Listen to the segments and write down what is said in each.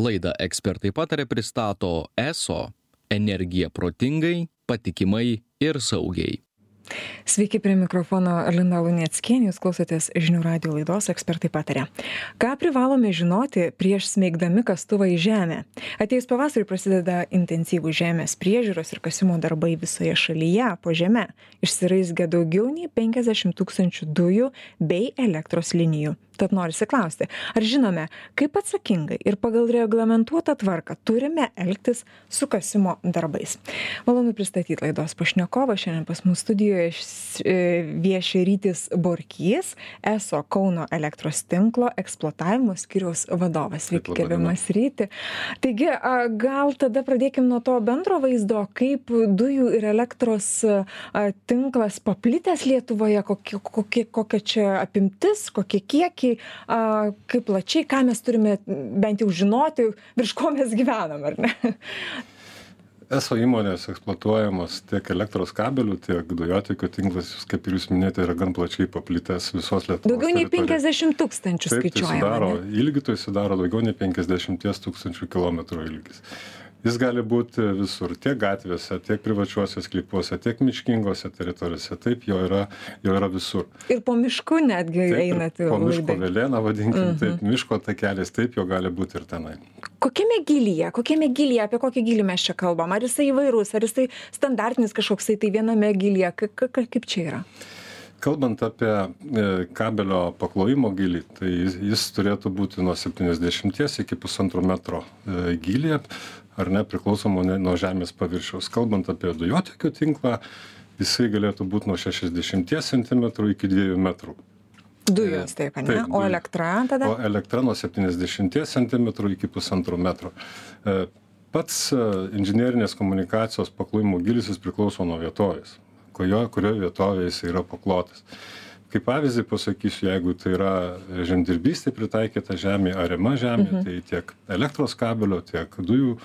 Laidą ekspertai patarė pristato ESO energija protingai, patikimai ir saugiai. Sveiki prie mikrofono Lina Lunieckienė, jūs klausotės žinių radio laidos ekspertai patarė. Ką privalome žinoti prieš smeigdami kastuvą į žemę? Ateis pavasarį prasideda intensyvų žemės priežiūros ir kasimo darbai visoje šalyje po žemę. Išsiraizgia daugiau nei 50 tūkstančių dujų bei elektros linijų tad norisi klausti ar žinome kaip atsakingai ir pagal reglamentuotą tvarką turime elgtis su kasimo darbais? Malonu pristatyt laidos pašnekovą. Šiandien pas mus studijoje e, vieši rytis borkys eso kauno elektros tinklo eksploatavimo skyriaus vadovas. Sveiki gerbiamas ryti. Taigi gal tada pradėkim nuo to bendro vaizdo kaip dujų ir elektros tinklas paplitęs lietuvoje kokie kokie kokia čia apimtis kokie kiekiai plačiai a, kaip plačiai, ką mes turime bent jau žinoti, virš ko mes gyvenam, ar ne? eso įmonės eksploatuojamos tiek elektros kabelių, tiek dujotiekio tinklas, kaip ir jūs minėjote, yra gan plačiai paplitęs visos Lietuvos. Daugiau nei 50 tūkstančių tai skaičiuojama. Tai sudaro, ilgi tai sudaro daugiau nei 50 tūkstančių kilometrų ilgis jis gali būti visur tiek gatvėse tiek privačiuose sklypuose tiek miškingose teritorijose. Taip jo yra jo yra visur. Ir po mišku netgi einat po miško velėna vadinkim taip Mhm. miško takeliais taip jo gali būti ir tenai. Kokiame gylyje kokiame gylyje apie kokį gylį mes čia kalbam? Ar jisai įvairus ar jisai standartinis kažkoksai tai viename gylyje ka ka kaip čia yra? Kalbant apie e, kabelio paklojimo gylį tai jis turėtų būti nuo septyniasdešimties iki pusantro metro e, gylyje ar ne priklausomai nuo žemės paviršiaus. Kalbant apie dujotiekio tinklą jisai galėtų būt nuo šešiasdešimties centimetrų iki dviejų metrų. Dujos taip ane Taip, o elektra tada? o elektra nuo septyniasdešimties centimetrų iki pusantro metro. E, pats e, inžinerinės komunikacijos paklojimo gylis jis priklauso nuo vietovės kurio kurioj vietovėj jis yra paklotas kaip pavyzdį pasakysiu jeigu tai yra žemdirbystei pritaikyta žemė ariama žemė tai tiek elektros kabelio tiek dujų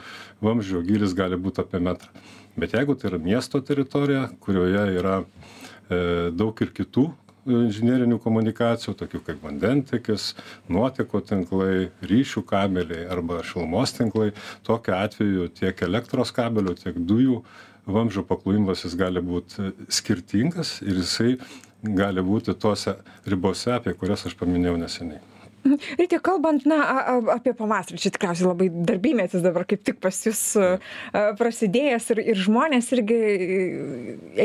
vamzdžio gylis gali būt apie metrą. Bet jeigu tai yra miesto teritorija kurioje yra e, daug ir kitų inžinerinių komunikacijų tokių kaip vandentiekis nuotekų tinklai ryšių kabeliai arba šilumos tinklai tokiu atveju tiek elektros kabelių tiek dujų vamzdžio paklojimas jis gali būt skirtingas ir jisai gali būti tose ribose apie kurias aš paminėjau neseniai ryti kalbant na apie pavasarį čia tikriausiai labai darbymetis dabar kaip tik pas jus a prasidėjęs ir ir žmonės irgi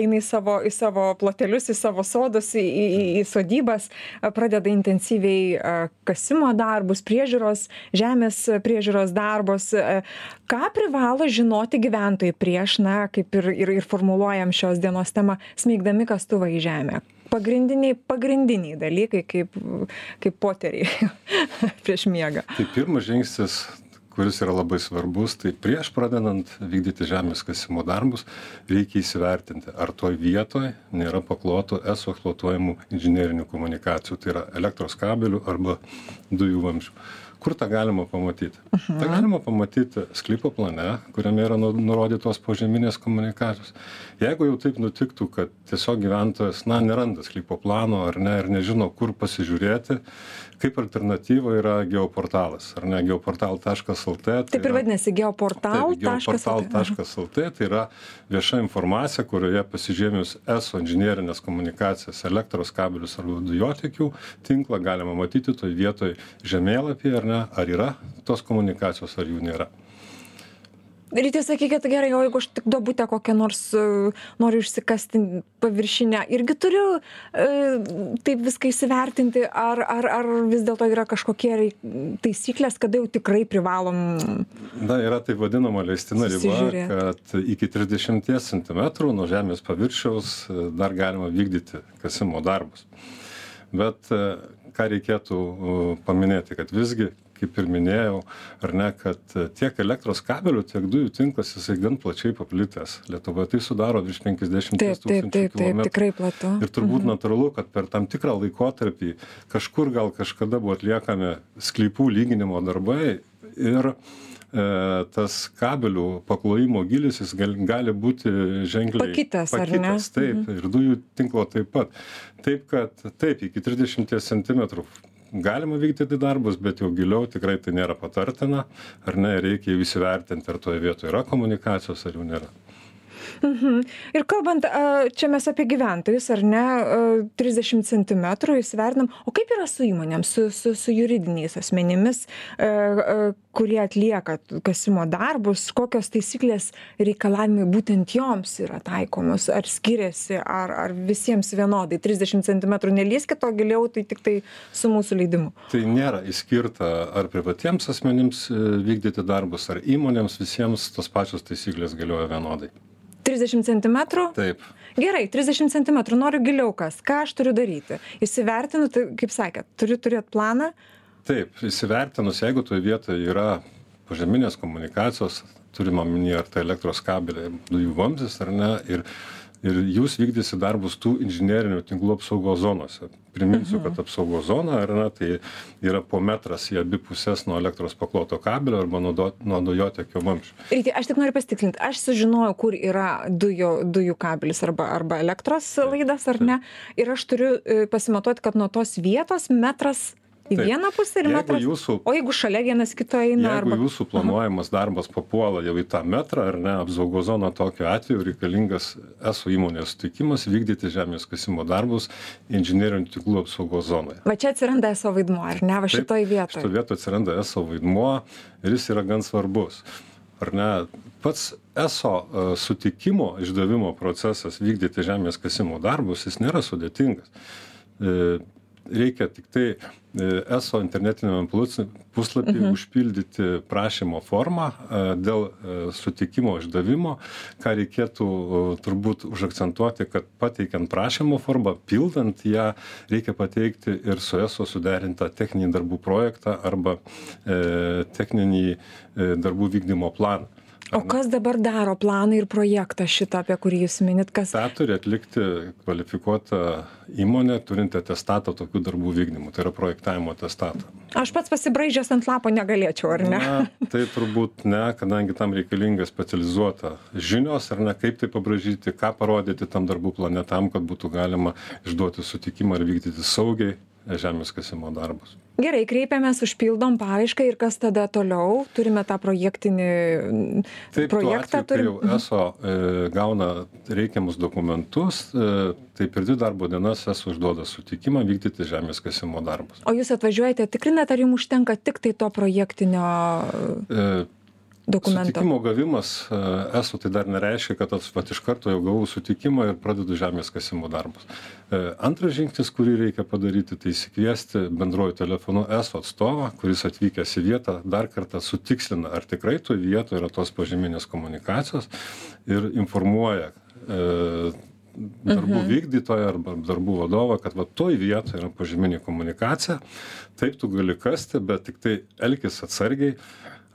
eina į savo į savo plotelius į savo sodus į į į sodybas pradeda intensyviai kasimo darbus priežiūros žemės priežiūros darbus. Ką privalo žinoti gyventojai prieš na kaip ir ir ir formuluojam šios dienos temą smeigdami kastuvą į žemę pagrindiniai pagrindiniai dalykai kaip kaip poteriai prieš miegą. Tai pirmas žingsnis kuris yra labai svarbus tai prieš pradedant vykdyti žemės kasimo darbus reikia įsivertinti ar toj vietoj nėra paklotų eso eksploatuojamų inžinerinių komunikacijų tai yra elektros kabelių arba dujų vamzdžių kur tą galima pamatyti? Tą galima pamatyti sklypo plane kuriame yra nu nurodytos požeminės komunikacijos. Jeigu jau taip nutiktų kad tiesiog gyventojas na neranda sklypo plano ar ne ir nežino kur pasižiūrėti kaip alternatyva yra geoportalas ar ne? geoportal taškas lt taip ir vadinasi geoportal taškas lt. taškas lt tai yra vieša informacija kurioje pasižymėjus eso inžinerines komunikacijas elektros kabelius arba dujotiekių tinklą galima matyti toj vietoj žemėlapyje ar ne? Ar yra tos komunikacijos ar jų nėra ryti sakykit gerai o jeigu aš tik duobutę kokią nors e, noriu išsikasti paviršinę irgi turiu e, taip viską įsivertinti ar ar ar vis dėlto yra kažkokie taisyklės kada jau tikrai privalom na yra taip vadinama leistina riba kad iki trisdešimties centimetrų nuo žemės paviršiaus e, dar galima vykdyti kasimo darbus. Bet ką reikėtų paminėti kad visgi kaip ir minėjau ar ne kad tiek elektros kabelių tiek dujų tinklas jisai gan plačiai paplitęs lietuvoje. Tai sudaro virš penkiasdešimties tūkstančių kilometrų. Ir turbūt natūralu, kad per tam tikrą laikotarpį kažkur gal kažkada buvo atliekami sklypų lyginimo darbai ir e, tas kabelių paklojimo gilis jis gal, gali būti ženkliai Pakitęs, ar ne? pakitęs, taip, ir dujų tinklo taip pat. Taip, kad taip, iki 30 cm galima vykdyti darbus bet jau giliau tikrai tai nėra patartina ar ne reikia įsivertinti ar toje vietoje yra komunikacijos ar jų nėra Mhm. Ir kalbant, čia mes apie gyventojus, ar ne, 30 cm įsivertinam, o kaip yra su įmonėm, su, su, su juridiniais asmenimis, kurie atlieka kasimo darbus, kokios taisyklės reikalavimai būtent joms yra taikomos, ar skiriasi, ar, ar visiems vienodai, 30 cm nelieskit, o giliau tai tik tai su mūsų leidimu. Tai nėra įskirta ar privatiems asmenims e, vykdyti darbus, ar įmonėms, visiems tos pačios taisyklės galioja vienodai. 30 cm? Taip. Gerai, 30 cm, noriu giliau kas, ką aš turiu daryti. Įsivertinu, tai, kaip sakėt, turiu turėti planą. Taip, įsivertinus, jeigu toje vietoje yra požeminės komunikacijos, turime omenyje ar tai elektros kabeliai, dujų vamzdis ar ne, ir ir jūs vykdysit darbus tų inžinerinių tinklų apsaugos zonose. Priminsiu kad mhm. apsaugos zona ne tai yra po metras į abi puses nuo elektros pakloto kabelio arba nuo do nuo dujotiekio vamzdžio. Ryti aš tik noriu pasitikslint. Aš sužinojau kur yra dujų dujų kabelis arba arba elektros laidas ar ne? Ir aš turiu e, pasimatuot kad nuo tos vietos metras į vieną pusę ir metras jūsų, o jeigu šalia vienas kito eina jeigu arba... jūsų planuojamas darbas papuola jau į tą metrą ar ne apsaugos zoną tokiu atveju reikalingas eso įmonės sutikimas vykdyti žemės kasimo darbus inžinerinių tinklų apsaugos zonoje. Va čia atsiranda eso vaidmuo ar ne? Va šitoj vietoj. šitoj vietoj atsiranda eso vaidmuo ir jis yra gan svarbus. Ar ne pats eso e, sutikimo išdavimo procesas vykdyti žemės kasimo darbus jis nėra sudėtingas. E, reikia tiktai e, eso internetiniame puslapy mhm. užpildyti prašymo formą e, dėl e, sutikimo išdavimo ką reikėtų turbūt užakcentuoti kad pateikiant prašymo formą pildant ją reikia pateikti ir su eso suderintą techninį darbų projektą arba techninį darbų vykdymo planą o kas dabar daro planą ir projektą šitą apie kurį jūs minit? Kas tą turi atlikti kvalifikuota įmonė turinti atestatą tokių darbų vykdymui tai yra projektavimo atestatą. Aš pats pasibraižęs ant lapo negalėčiau ar ne? Na tai turbūt ne kadangi tam reikalinga specializuota žinios ar ne kaip tai pabraižyti ką parodyti tam darbų plane tam kad būtų galima išduoti sutikimą ir vykdyti saugiai žemės kasimo darbus. Gerai, kreipiamės, užpildom paraišką ir kas tada toliau? Turime tą projektinį taip, projektą. Taip, jau mhm. ESO e, gauna reikiamus dokumentus, e, taip ir dvi darbo dienas ESO užduoda sutikimą vykdyti žemės kasimo darbus. O jūs atvažiuojate, tikrinate, ar jums užtenka tik tai to projektinio? E, dokumento. Sutikimo gavimas e, eso tai dar nereiškia, kad vat, iš karto jau gavau sutikimą ir pradedu žemės kasimo darbus. E, antras žingsnis, kurį reikia padaryti, tai įsikviesti bendroju telefonu eso atstovą, kuris atvykęs į vietą dar kartą sutikslina, ar tikrai toje vietoje yra tos pažyminės komunikacijos ir informuoja e, darbų mhm. vykdytoją arba darbų vadovą, kad va toj vietoje yra pažyminė komunikacija, taip tu gali kasti, bet tik tai elkis atsargiai,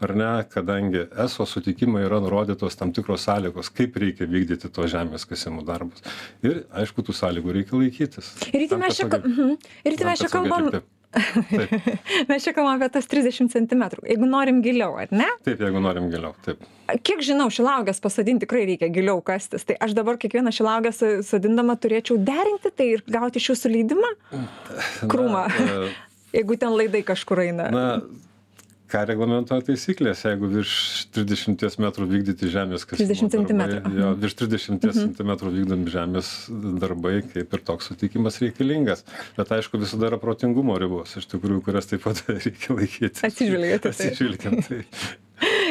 ar ne kadangi eso sutikime yra nurodytos tam tikros sąlygos kaip reikia vykdyti tuos žemės kasimo darbus ir aišku tų sąlygų reikia laikytis ryti mes čia mhm. ryti mes čia kalbam mes čia kalbam apie tas 30 cm. Jeigu norim giliau, ar ne? Taip, jeigu norim giliau, taip. Kiek žinau, šilaugės pasodinti tikrai reikia giliau kastis. Tai aš dabar kiekvieną šilaugę sodindama turėčiau derinti tai ir gauti iš jūsų leidimą? Krūmą. Na, uh, jeigu ten laidai kažkur eina. Na, ką reglamentuoja taisyklės jeigu virš trisdešimties metrų vykdyti žemės kasimo darbai. jo virš trisdešimties mhm. centimetrų vykdomi žemės darbai kaip ir toks sutikimas reikalingas. Bet aišku visada yra protingumo ribos iš tikrųjų kurias taip pat reikia laikytis. Atsižvelgiat atsižvelgiant tai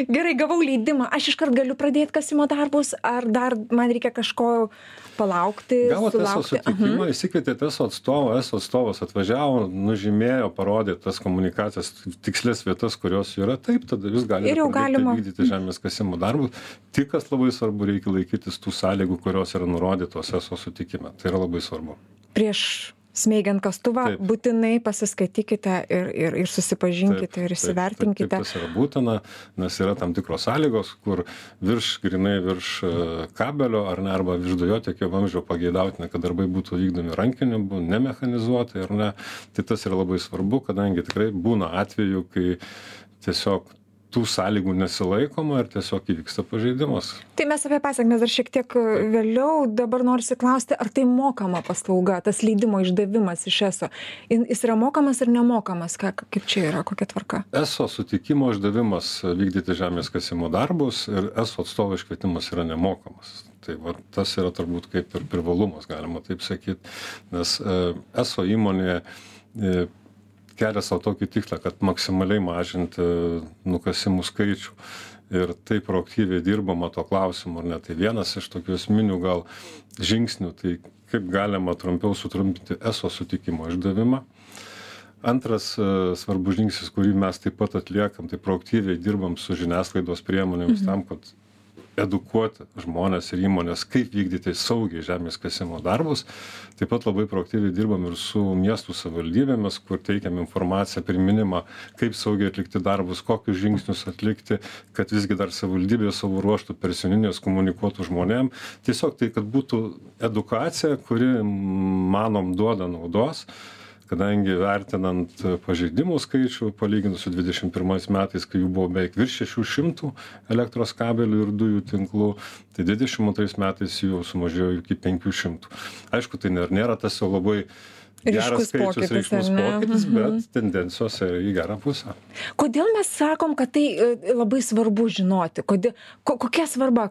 gerai gavau leidimą. Aš iškart galiu pradėt kasimo darbus? Ar dar man reikia kažko palaukti gavot eso sutikimą išsikvietėt eso atstovą eso atstovas atvažiavo nužymėjo parodė tas komunikacijas tikslias vietas kurios yra. Taip tada jūs galite pradėti vykdyti žemės kasimo darbus. Tik kas labai svarbu reikia laikytis tų sąlygų kurios yra nurodytos eso sutikime. Tai yra labai svarbu. Prieš smeigiant kastuvą būtinai pasiskaitykite ir ir ir susipažinkite ir įsivertinkite. tas yra būtina nes yra tam tikros sąlygos kur virš grynai virš e, kabelio ar ne arba virš dujotiekio vamzdžio pageidautina kad darbai būtų vykdomi rankiniu būdu ne mechanizuotai ar ne. Tai tas yra labai svarbu kadangi tikrai būna atvejų kai tiesiog tų sąlygų nesilaikoma ir tiesiog įvyksta pažeidimas. Tai mes apie pasiekmes dar šiek tiek e, vėliau. Dabar noriu klausti, ar tai mokama paslauga, tas leidimo išdavimas iš ESO. Jis yra mokamas ir nemokamas? Ką, kaip čia yra, kokia tvarka? ESO sutikimo išdavimas vykdyti žemės kasimo darbus ir ESO atstovo iškvietimas yra nemokamas. Tai va, tas yra turbūt kaip ir privalumas, galima taip sakyti, nes e, ESO įmonė e, kelia sau tokį tikslą, kad maksimaliai mažinti nukasimų skaičių. Ir taip proaktyviai dirbama to klausimu, ar ne? Tai vienas iš tokių esminių gal žingsnių, tai kaip galima trumpiau sutrumpinti ESO sutikimo išdavimą. Antras e, svarbus žingsnis, kurį mes taip pat atliekam, tai proaktyviai dirbam su žiniasklaidos priemonėmis mhm. tam, kad edukuoti žmones ir įmones kaip vykdyti saugiai žemės kasimo darbus. Taip pat labai proaktyviai dirbam ir su miestų savivaldybėmis kur teikiam informaciją priminimą kaip saugiai atlikti darbus kokius žingsnius atlikti kad visgi dar savivaldybė savo ruožtu per seniūnijas komunikuotų žmonėm. Tiesiog tai kad būtų edukacija kuri manom duoda naudos kadangi vertinant pažeidimų skaičių palyginus su dvidešim pirmais metais kai jų buvo beveik virš šešių šimtų elektros kabelių ir dujų tinklų tai dvidešim antrais metais jų sumažėjo iki penkių šimtų aišku tai dar nėra tas jau labai geras skaičius, reikšmus pokytis, mhm. bet tendencijos yra į gerą pusę. Kodėl mes sakom, kad tai e, labai svarbu žinoti? Kodėl, ko, kokia svarba?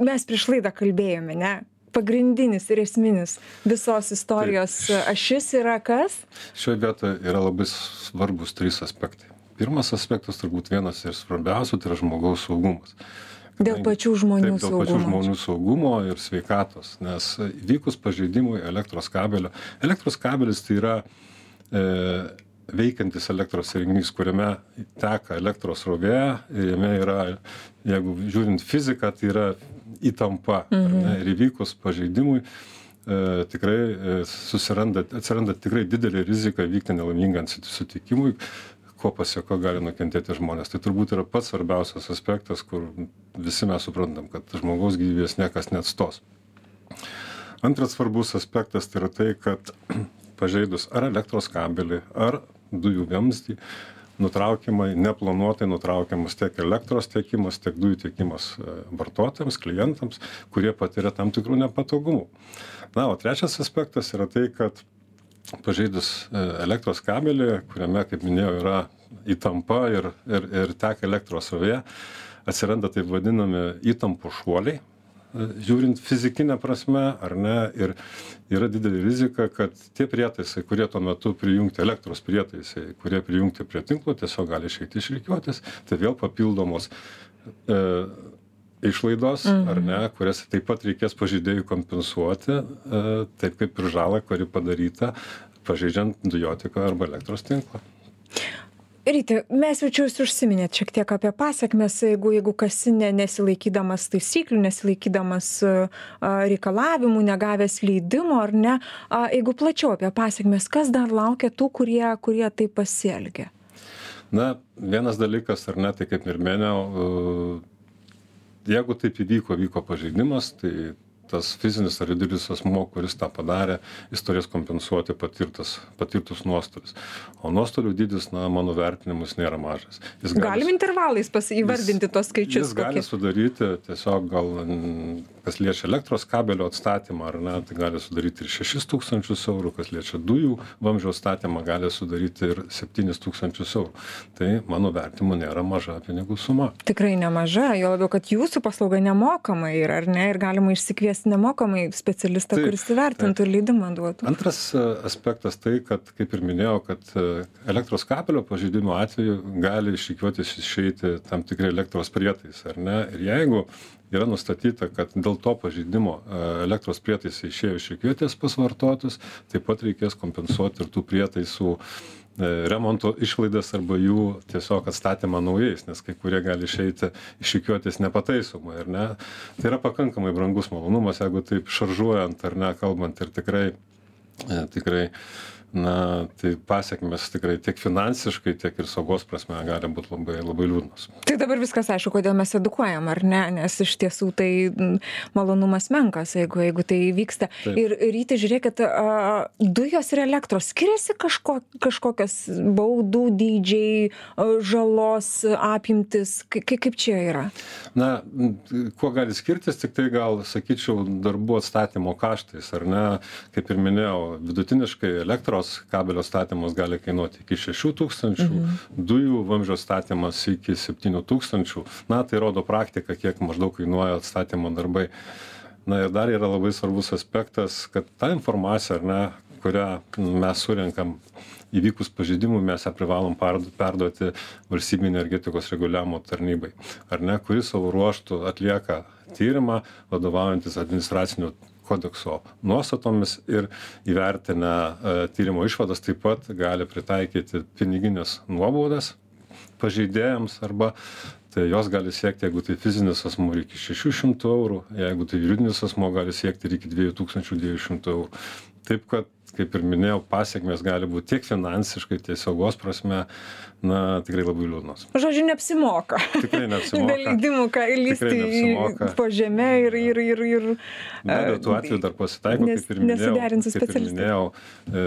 Mes prieš laidą kalbėjome, ne? Pagrindinis ir esminis visos istorijos ašis yra kas? Šioje vietoje yra labai svarbus trys aspektai. Pirmas aspektas, turbūt vienas ir svarbiausių, tai yra žmogaus saugumas. Dėl pačių žmonių taip, dėl saugumo. Dėl pačių žmonių saugumo ir sveikatos, nes vykus pažeidimui elektros kabelio, elektros kabelis tai yra e, veikiantis elektros įrenginys, kuriame teka elektros rovė jame yra, jeigu žiūrint fiziką, tai yra įtampa. Mhm. Ne, ir įvykus pažeidimui e, tikrai e, susiranda, atsiranda tikrai didelė rizika vykti nelaimingam sutikimui, ko pasieko gali nukentėti žmonės. Tai turbūt yra pats svarbiausias aspektas, kur visi mes suprantam, kad žmogaus gyvybės niekas neatstos. Antras svarbus aspektas tai yra tai, kad pažeidus ar elektros kabelį, ar dujų vamzdį, nutraukiamai neplanuotai nutraukiamas tiek elektros tiekimas tiek dujų tiekimas e, vartotojams klientams kurie patiria tam tikrų nepatogumų. Na o trečias aspektas yra tai kad pažeidus e, elektros kabelį kuriame kaip minėjau yra įtampa ir ir ir teka elektros srovė atsiranda taip vadinami įtampų šuoliai žiūrint fizikine prasme ar ne ir yra didelė rizika kad tie prietaisai kurie tuo metu prijungti elektros prietaisai kurie prijungti prie tinklo tiesiog gali išeiti iš rikiuotės tai vėl papildomos e, išlaidos ar ne mhm. kurias taip pat reikės pažeidėjui kompensuoti e, taip kaip ir žalą kuri padaryta pažeidžiant dujotiekio arba elektros tinklą ryti mes jau čia jūs užsiminėt šiek tiek apie pasekmes jeigu jeigu kasi ne nesilaikydamas taisyklių nesilaikydamas reikalavimų negavęs leidimo ar ne a jeigu plačiau apie pasekmes kas dar laukia tų kurie kurie taip pasielgia na vienas dalykas ar ne tai kaip ir minėjau jeigu taip įvyko vyko pažeidimas tai tas fizinis ar juridinis asmuo kuris tą padarė jis turės kompensuoti patirtas patirtus nuostolius. O nuostolių dydis na mano vertinimu jis nėra mažas. Jis gali galim intervalais pas įvardinti tuos skaičius jis gali sudaryti tiesiog gal kas liečia elektros kabelio atstatymą ar ne tai gali sudaryti ir šešis tūkstančius eurų kas liečia dujų vamzdžio statymą gali sudaryti ir septynis tūkstančius eurų. Tai mano vertinimu nėra maža pinigų suma. Tikrai nemaža juo labiau kad jūsų paslauga nemokama yra ar ne ir galima išsikviesti nemokamai specialistą kuris įvertintų ir leidimą duotų. Antras e, aspektas tai kad kaip ir minėjau kad e, elektros kabelio pažeidimo atveju gali iš rikiuotės išeiti tam tikri elektros prietaisai ar ne? Ir jeigu yra nustatyta kad dėl to pažeidimo e, elektros prietaisai išėjo iš rikiuotės pas vartotojus taip pat reikės kompensuoti ir tų prietaisų e, remonto išlaidas arba jų tiesiog atstatymą naujais nes kai kurie gali išeiti iš rikiuotės nepataisomai ar ne? Tai yra pakankamai brangus malonumas jeigu taip šaržuojant ar ne kalbant ir tikrai e, tikrai na tai pasekmės tikrai tiek finansiškai tiek ir saugos prasme gali būt labai labai liūdnos. Tai dabar viskas aišku kodėl mes edukuojam ar ne? Nes iš tiesų tai malonumas menkas jeigu jeigu tai vyksta ir ryti žiūrėkit a dujos ir elektros skiriasi kažko kažkokios baudų dydžiai žalos apimtys kai kaip čia yra? Na kuo gali skirtis tiktai gal sakyčiau darbų atstatymo kaštais ar ne? Kaip ir minėjau vidutiniškai elektros elektros kabelio statymas gali kainuoti iki šešių tūkstančių Mhm. dujų vamzdžio statymas iki septynių tūkstančių na tai rodo praktika kiek maždaug kainuoja atstatymo darbai na ir dar yra labai svarbus aspektas kad ta informacija ar ne kurią mes surenkam įvykus pažeidimui mes ją privalom parduot perduoti valstybinei energetikos reguliavimo tarnybai ar ne kuri savo ruožtu atlieka tyrimą vadovaujantis administracinio kodekso nuostatomis ir įvertinę e, tyrimo išvadas taip pat gali pritaikyti pinigines nuobaudas pažeidėjams arba tai jos gali siekti jeigu tai fizinis asmuo iki šešių šimtų eurų jeigu tai juridinis asmuo gali siekti ir iki dviejų tūkstančių dviejų šimtų eurų. Taip kad kaip ir minėjau pasekmės gali būt tiek finansiškai tiek saugos prasme na tikrai labai liūdnos. Žodžiu neapsimoka. Tikrai neapsimoka. Be leidimų ką įlįsti Tikrai į neapsimoka. po žeme ir ir ir ir be abejo tų atvejų dar pasitaiko nes- kaip ir minėjau nesuderinti su kaip ir specialistais. minėjau e,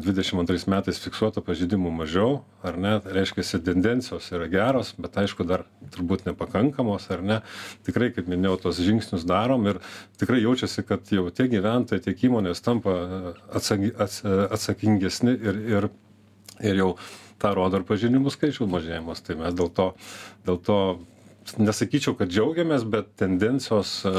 dvidešim antrais metais fiksuota pažeidimų mažiau ar ne? Tai reiškiasi tendencijos yra geros bet aišku dar turbūt nepakankamos ar ne? Tikrai kaip minėjau tuos žingsnius darom ir tikrai jaučiasi kad jau tiek gyventojai tiek įmonės tampa e, atsaki ats atsakingesni ir ir ir jau tą rodo ir pažeidimų skaičiaus mažėjimas. Tai mes dėl to dėl to nesakyčiau kad džiaugiamės bet tendencijos e,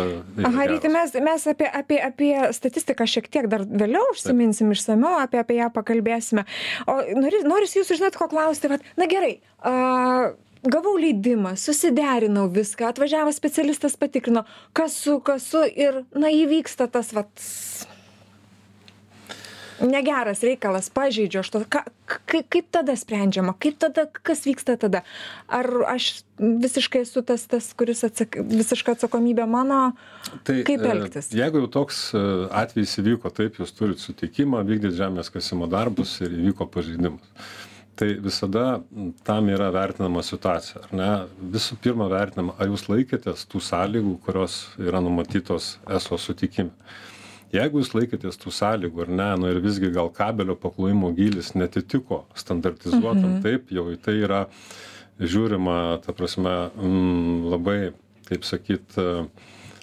aha ryti mes mes apie apie apie statistiką šiek tiek dar vėliau užsiminsim išsamiau apie apie ją pakalbėsime. O nori norisi jūsų žinot ko klausti vat na gerai a gavau leidimą susiderinau viską atvažiavo specialistas patikrino kasu kasu ir na įvyksta tas vat negeras reikalas pažeidžiu aš to ką kai kaip tada sprendžiama kaip tada kas vyksta tada ar aš visiškai esu tas tas kuris atsak visiška atsakomybė mano Tai, kaip e, elgtis Jeigu jau toks e, atvejis įvyko, taip, jūs turite sutikimą vykdyti žemės kasimo darbus ir įvyko pažeidimas. Tai visada tam yra vertinama situacija. Ar ne? Visų pirma, vertinama, ar jūs laikėtės tų sąlygų, kurios yra numatytos ESO sutikime. Jeigu jūs laikėtės tų sąlygų ar ne, nu ir visgi gal kabelio paklojimo gilis netitiko standartizuotam, mhm. taip, jau į tai yra žiūrima, ta prasme, mm, labai, kaip sakyt,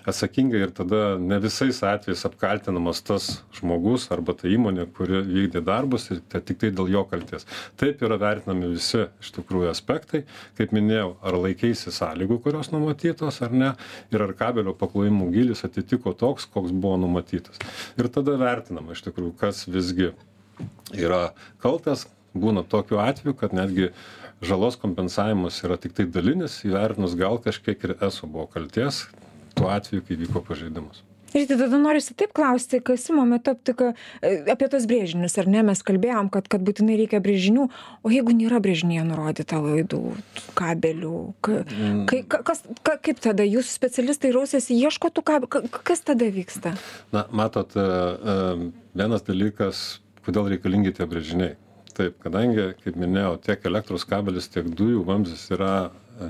atsakingai ir tada ne visais atvejais apkaltinamas tas žmogus arba ta įmonė, kuri vykdė darbus ir tai tik tai dėl jo kalties. Taip yra vertinami visi iš tikrųjų aspektai, kaip minėjau, ar laikėsi sąlygų, kurios numatytos ar ne, ir ar kabelio paklojimų gilis atitiko toks, koks buvo numatytas. Ir tada vertinama iš tikrųjų, kas visgi yra kaltas. Būna tokiu atveju, kad netgi žalos kompensavimas yra tik tai dalinis, įvertinus gal kažkiek ir eso buvo kalties, tuo atveju, kai vyko pažeidimas. Ir tada norisi taip klausti, kasimo metu aptika apie tos brėžinius, ar ne, mes kalbėjom, kad, kad būtinai reikia brėžinių, o jeigu nėra brėžinėje nurodyta laidų, kabelių, ka, kai, ka, kas, ka, kaip tada jūsų specialistai rausėsi, ieško tų kabelių, ka, kas tada vyksta? Na, matot, e, e, vienas dalykas, kodėl reikalingi tie brėžiniai. Taip, kadangi, kaip minėjau, tiek elektros kabelis, tiek dujų vamzdis yra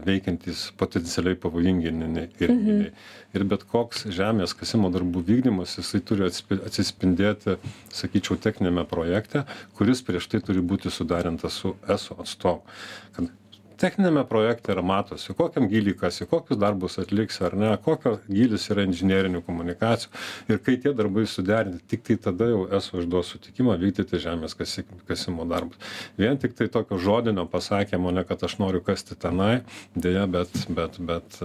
veikiantys potencialiai pavojingi įrenginiai. Mhm. Ir bet koks žemės kasimo darbų vykdymas, jisai turi atsispindėti, sakyčiau, techninėme projekte, kuris prieš tai turi būti sudarintas su ESO atstovu. Kad techniniame projekte yra matosi, kokiam gilį kasi, kokius darbus atliks ar ne, kokio gilis yra inžinierinių komunikacijų. Ir kai tie darbai suderinti, tik tai tada jau esu išduos sutikimą vykdyti žemės kasi, kasimo darbus. Vien tik tai tokio žodinio pasakymo, ne kad aš noriu kasti tenai, dėja, bet, bet, bet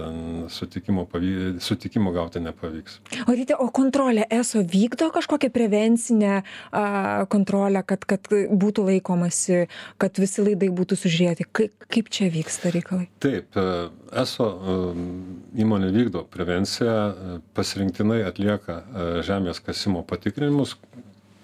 sutikimo, pavy, sutikimo gauti nepavyks. O ryte, o kontrolė ESO vykdo kažkokią prevencinę a, kontrolę, kad, kad būtų laikomasi, kad visi laidai būtų sužiūrėti. Kaip, kaip čia vyksta reikalai? Taip, ESO įmonė vykdo prevenciją, pasirinktinai atlieka žemės kasimo patikrinimus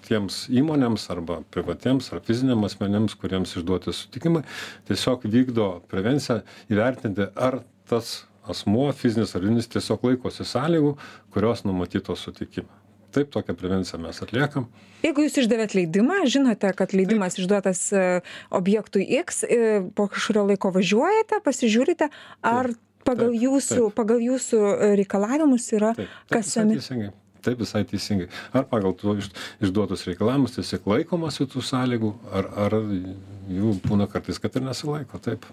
tiems įmonėms arba privatiems ar fiziniam asmenėms, kuriems išduoti sutikimai, tiesiog vykdo prevenciją įvertinti, ar tas asmuo, fizinis ar juridinis, tiesiog laikosi sąlygų, kurios numatytos sutikime. Taip tokią prevenciją mes atliekam. Jeigu jūs išdavėt leidimą žinote kad leidimas išduotas e, objektui x e, po kažkurio laiko važiuojate pasižiūrite ar pagal taip, jūsų taip. pagal jūsų e, reikalavimus yra taip taip kasami taip visai teisingai. Ar pagal tuo iš išduotus reikalavimus tiesiog laikomasi tų sąlygų ar ar jų būna kartais kad ir nesilaiko taip.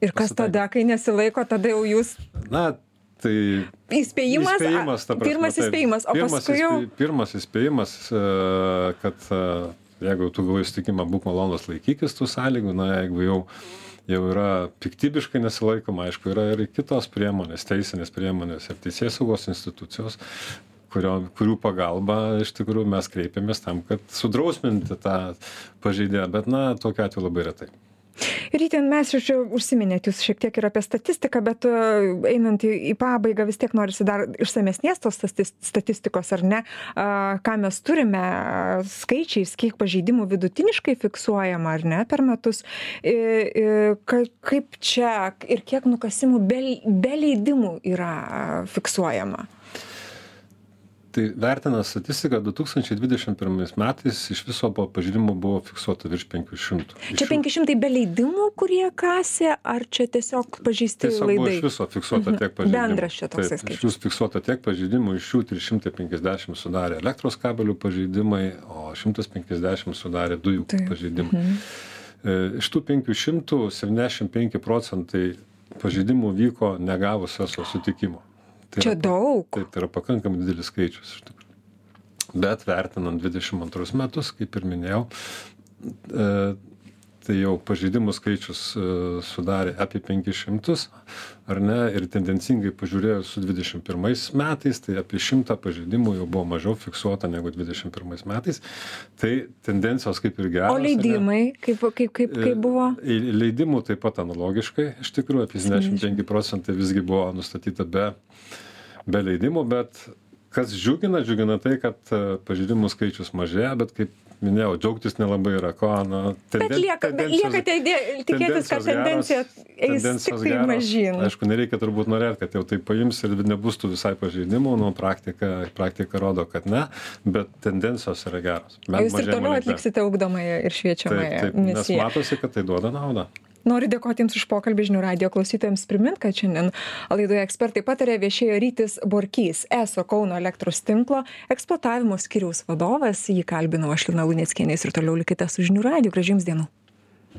Ir kas pasitaiko. tada kai nesilaiko tada jau jūs na tai įspėjimas, Įspėjimas, prasme, pirmas įspėjimas o Pirmas paskui jau įspė- Pirmas įspėjimas, e, kad e, jeigu tu gavai sutikimą, būk malonus laikykis tų sąlygų, na jeigu jau jau yra piktybiškai nesilaikoma, aišku, yra ir kitos priemonės, teisinės priemonės ir teisės saugos institucijos, kurio, kurių pagalba iš tikrųjų mes kreipiamės tam, kad sudrausminti tą pažeidėją, bet na, tokiu atveju labai retai. Rytin mes jau čia užsiminėt jūs šiek tiek ir apie statistiką bet e, einant į į pabaigą vis tiek norisi dar išsamesnės tos statis statistikos ar ne? A ką mes turime skaičiais kiek pažeidimų vidutiniškai fiksuojama ar ne per metus? I i ka kaip čia ir kiek nukasimų be be leidimų yra fiksuojama Tai vertinant statistiką, 2021 metais iš viso po pažydimų buvo fiksuota virš 500. Iš čia penki šimtai be leidimų kurie kasė ar čia tiesiog pažeisti laidai iš viso fiksuota tiek pažeidimų. Bendras čia toksai skaičius. Iš jūsų fiksuota tiek pažeidimų, iš jų 350 sudarė elektros kabelių pažeidimai, o 150 sudarė dujų Taip. pažeidimai. E, Iš tų 500 75 procentai pažeidimų vyko negavus eso sutikimo. Tai čia yra- daug Taip, tai yra pakankamai didelis skaičius. iš tikrųjų. Bet vertinant 22 metus, kaip ir minėjau, e, tai jau pažeidimų skaičius e, sudarė apie 500, ar ne, ir tendencingai pažiūrėjus su 21 metais, tai apie 100 pažeidimų jau buvo mažiau fiksuota negu 21 metais. Tai tendencijos kaip ir geros. o leidimai kaip kaip kaip kaip buvo E, Leidimų taip pat analogiškai, iš tikrųjų apie 75 procentai visgi buvo nustatyta be, be leidimų, bet kas džiugina, džiugina tai, kad e, pažeidimų skaičius mažėja, bet kaip minėjau, džiaugtis nelabai yra ko. Na, Bet lieka, bet lieka idė- tikėtis, kad tendencija eis tik tai mažyn. Aišku, nereikia turbūt norėti, kad jau tai paims ir nebus tų visai pažeidimų, nu, praktika, praktika rodo, kad ne, bet tendencijos yra geros. Jūs ir toliau atliksite ugdomąją ir šviečiamąją Taip, taip, nes misiją. matosi, kad tai duoda naudą. Noriu dėkoti Jums už pokalbį žinių radio klausytojams primint, kad šiandien laidoje ekspertai patarė viešėjo Rytis Borkys, ESO Kauno elektros tinklo eksploatavimo skiriaus vadovas. Jį kalbinau aš Lina Lunieckienės ir toliau likite su žinių radio. Gražiams dienų.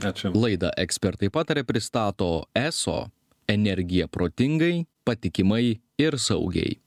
Ačiū. Laidą ekspertai patarė pristato ESO energija protingai, patikimai ir saugiai.